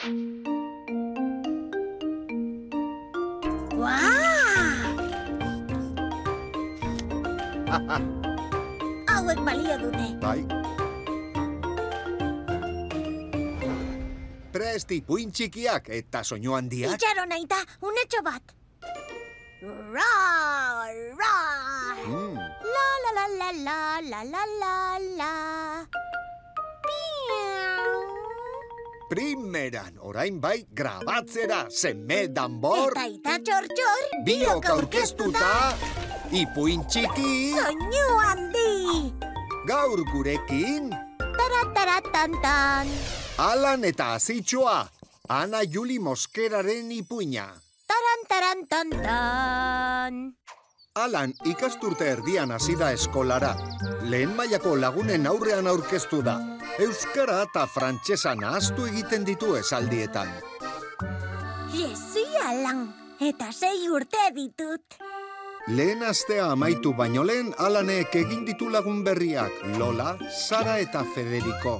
Hauek balio dute. Bai. Presti puin txikiak eta soinu handiak. Itxaro nahi da, unetxo bat. Ra, ra. Mm. La, la, la, la, la, la, la, la, la. Primeran, orain bai, grabatzera, zeme danbor, Eta ita txor-txor, biok aurkeztuta, ipuin txiki, soinu handi. gaur gurekin, Tarataratantan. Alan eta azitxoa, Ana Juli Moskeraren ipuina. Taran, taran, tan, tan. Alan ikasturte erdian hasi da eskolara. Lehen mailako lagunen aurrean aurkeztu da. Euskara eta frantsesa nahaztu egiten ditu esaldietan. Jesi alan, eta sei urte ditut. Lehen astea amaitu baino lehen Alanek egin ditu lagun berriak, Lola, Sara eta Federico.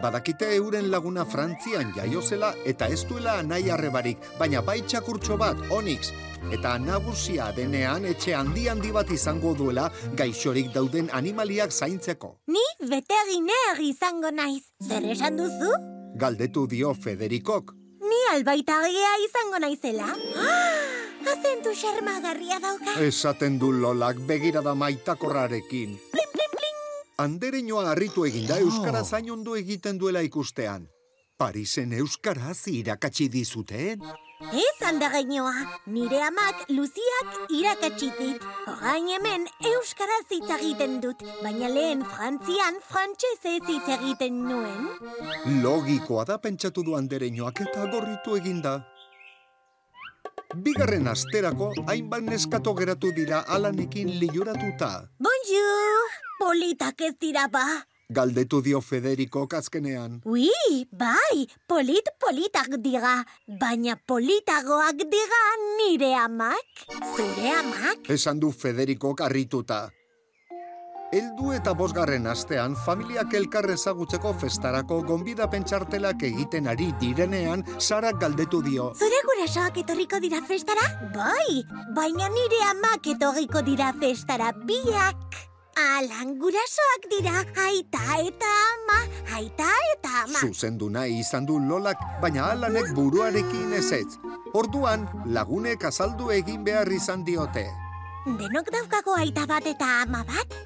Badakite euren laguna Frantzian jaiozela eta ez duela nahi arrebarik, baina bai txakurtxo bat, Onyx, eta nagusia denean etxe handi handi bat izango duela gaixorik dauden animaliak zaintzeko. Ni veterinar izango naiz. Zer esan duzu? Galdetu dio Federikok. Ni albaitagia izango naizela. Ah, azentu xermagarria dauka. Esaten du Lolak begirada maitakorrarekin. Andereñoa harritu eginda Euskara zain ondo egiten duela ikustean. Parisen Euskaraz irakatsi dizuten? Ez aldageinoa, nire amak Luziak irakatsi dit. Orain hemen Euskaraz hitz egiten dut, baina lehen Frantzian frantsesez hitz egiten nuen. Logikoa da pentsatu du andereñoak eta gorritu eginda. Bigarren asterako hainbat neskato geratu dira alanekin liuratuta. Bonjour! Politak ez dira ba. Galdetu dio Federiko azkenean. Ui, bai, polit politak dira, baina politagoak dira nire amak. Zure amak? Esan du Federikok harrituta. Eldu eta bosgarren astean familiak elkar ezagutzeko festarako gonbidapen txartelak egiten ari direnean Sara galdetu dio. Zure gurasoak etorriko dira festara? Bai, baina nire amak etorriko dira festara biak. Alan gurasoak dira, aita eta ama, aita eta ama. Zuzendu nahi izan du Lolak, baina Alanek buruarekin ezetz. Orduan, lagunek azaldu egin behar izan diote. Denok daukago aita bat eta ama bat?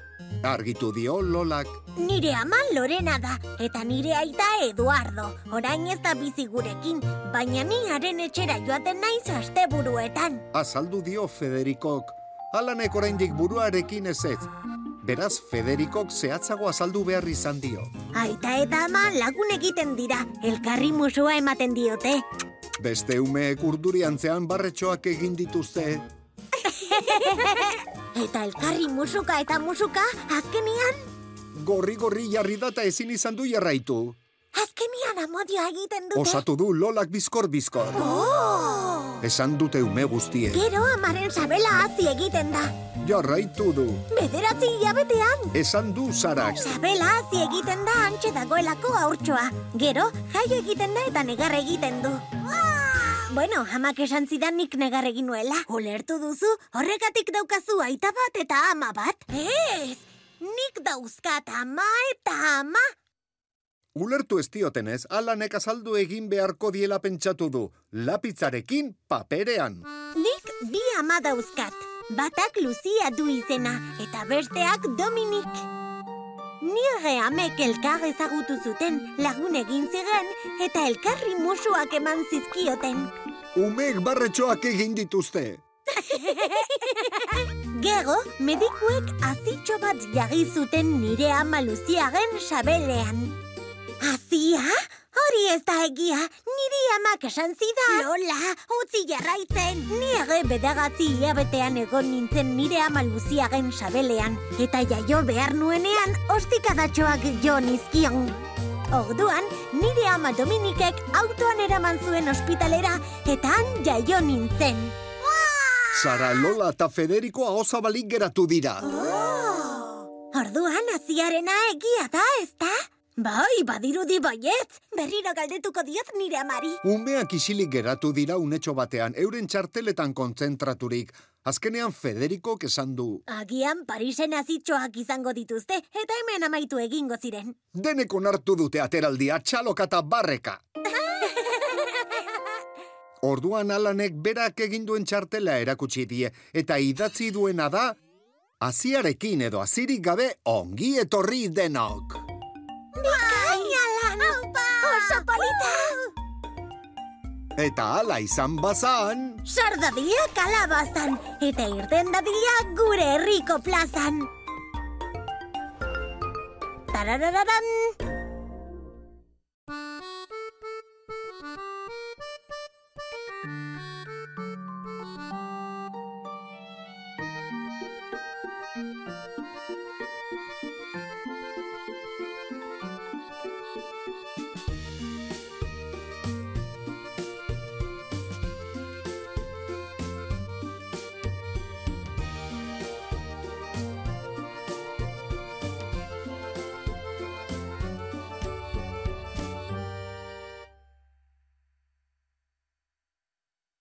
Argitu dio Lolak. Nire ama Lorena da, eta nire aita Eduardo. Orain ez da bizi gurekin, baina ni haren etxera joaten naiz asteburuetan. Azaldu dio Federikok. Alanek oraindik buruarekin ezetz. Beraz, Federikok zehatzago azaldu behar izan dio. Aita eta ama lagun egiten dira, elkarri musua ematen diote. Beste umeek urduriantzean barretxoak egin dituzte. Eta elkarri musuka eta musuka, azkenian, Gorri-gorri jarri da eta ezin izan du jarraitu. azkenian amodioa egiten dute. Osatu du Lolak bizkor-bizkor. Oh! Esan dute ume guztiek. Gero amaren sabela hazi egiten da. Jarraitu du. Bederatzi hilabetean. Esan du Sarak. Sabela hazi egiten da antxe dagoelako aurtsoa. Gero, jaio egiten da eta negar egiten du. Bueno, amak esan zidan nik negar egin nuela. Ulertu duzu, horregatik daukazu aita bat eta ama bat? Ez, nik dauzkat ama eta ama. Ulertu ez diotenez, alanek azaldu egin beharko diela pentsatu du. Lapitzarekin paperean. Nik bi ama dauzkat. Batak Lucia du izena, eta besteak Dominik. Nire amek elkar ezagutu zuten, lagun egin ziren, eta elkarri musuak eman zizkioten. Umeek barretxoak egin dituzte. Gero, medikuek azitxo bat jarri zuten nire ama Luziaren sabelean. Azia? Hori ez da egia, niri amak esan zidan. Lola, utzi jarraitzen. Ni ere bedagatzi hilabetean egon nintzen nire ama Luziaren sabelean. Eta jaio behar nuenean, ostikadatxoak jo nizkion. Orduan, nire ama Dominikek autoan eraman zuen ospitalera, eta han jaio nintzen. Sara, Lola eta Federikoa osabalik geratu dira. Orduan, aziarena egia da, ez da? Bai, badirudi baietz. Berriro galdetuko diot nire amari. Umeak isilik geratu dira unetxo batean, euren txarteletan kontzentraturik. Azkenean Federiko esan du. Agian Parisen azitxoak izango dituzte, eta hemen amaitu egingo ziren. Deneko nartu dute ateraldia txaloka eta barreka. Orduan alanek berak eginduen txartela erakutsi die, eta idatzi duena da, aziarekin edo azirik gabe ongi etorri denok. bonita! Eta ala izan bazan... Sar dadila kalabazan, eta irten dadila gure herriko plazan! Tarararadan! Thank.